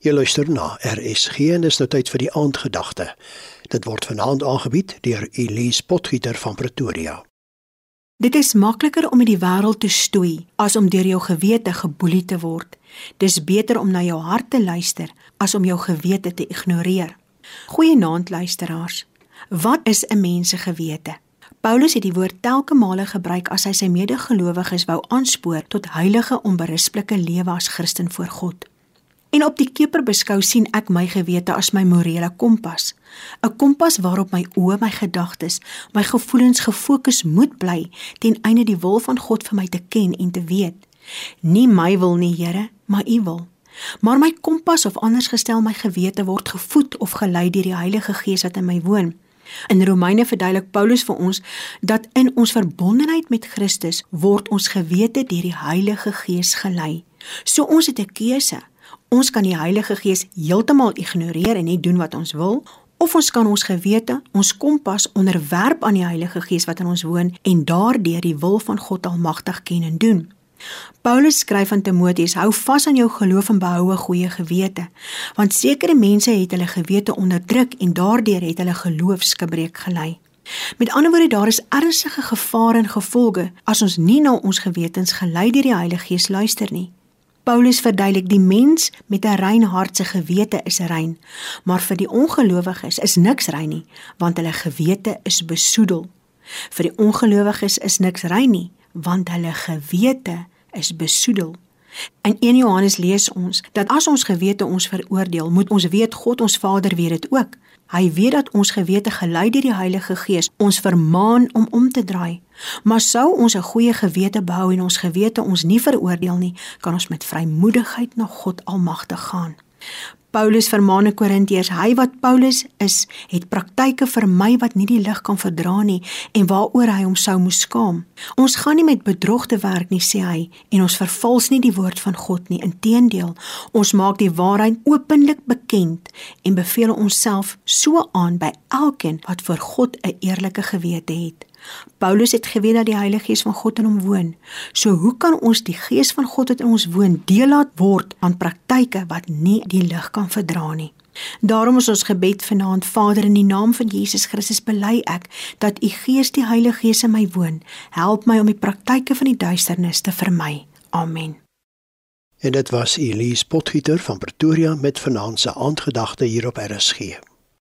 Jy luister na RSG en dis nou tyd vir die aandgedagte. Dit word vanaand aangebied deur Elise Potgieter van Pretoria. Dit is makliker om in die wêreld te stoei as om deur jou gewete geboelie te word. Dis beter om na jou hart te luister as om jou gewete te ignoreer. Goeienaand luisteraars. Wat is 'n mens se gewete? Paulus het die woord telke male gebruik as hy sy medegelowiges wou aanspoor tot heilige onberisplike lewe as Christen voor God. En op die keper beskou sien ek my gewete as my morele kompas, 'n kompas waarop my oë, my gedagtes, my gevoelens gefokus moet bly ten einde die wil van God vir my te ken en te weet. Nie my wil nie, Here, maar U wil. Maar my kompas of anders gestel my gewete word gevoed of gelei deur die Heilige Gees wat in my woon. In Romeine verduidelik Paulus vir ons dat in ons verbondenheid met Christus word ons gewete deur die Heilige Gees gelei. So ons het 'n keuse. Ons kan die Heilige Gees heeltemal ignoreer en net doen wat ons wil, of ons kan ons gewete, ons kompas onderwerp aan die Heilige Gees wat in ons woon en daardeur die wil van God Almagtig ken en doen. Paulus skryf aan Timoteus: Hou vas aan jou geloof en behou 'n goeie gewete, want sekere mense het hulle gewete onderdruk en daardeur het hulle geloofsgebreek gelei. Met ander woorde, daar is ernstige gevare en gevolge as ons nie na ons gewetens gelei deur die Heilige Gees luister nie. Paulus verduidelik die mens met 'n rein hart se gewete is rein, maar vir die ongelowiges is niks rein nie, want hulle gewete is besoedel. Vir die ongelowiges is niks rein nie, want hulle gewete is besoedel. In 1 Johannes lees ons dat as ons gewete ons veroordeel, moet ons weet God ons Vader weet dit ook. Hy weet dat ons gewete gelei deur die Heilige Gees ons vermaan om om te draai. Maar sou ons 'n goeie gewete behou en ons gewete ons nie veroordeel nie, kan ons met vrymoedigheid na God Almagtig gaan. Paulus vermaan in Korintiërs, hy wat Paulus is, het praktyke vermy wat nie die lig kan verdra nie en waaroor hy hom sou moes skaam. Ons gaan nie met bedrog te werk nie, sê hy, en ons vervals nie die woord van God nie. Inteendeel, ons maak die waarheid openlik bekend en beveel onsself so aan by elkeen wat vir God 'n eerlike gewete het. Paulus het geweet dat die Heilige Gees van God in hom woon. So hoe kan ons die Gees van God wat in ons woon deel laat word aan praktyke wat nie die lig kan verdra nie? Daarom is ons gebed vanaand Vader in die naam van Jesus Christus bely ek dat u Gees die Heilige Gees in my woon. Help my om die praktyke van die duisternis te vermy. Amen. En dit was Elise Potgieter van Pretoria met vanaand se aandgedagte hier op RSG.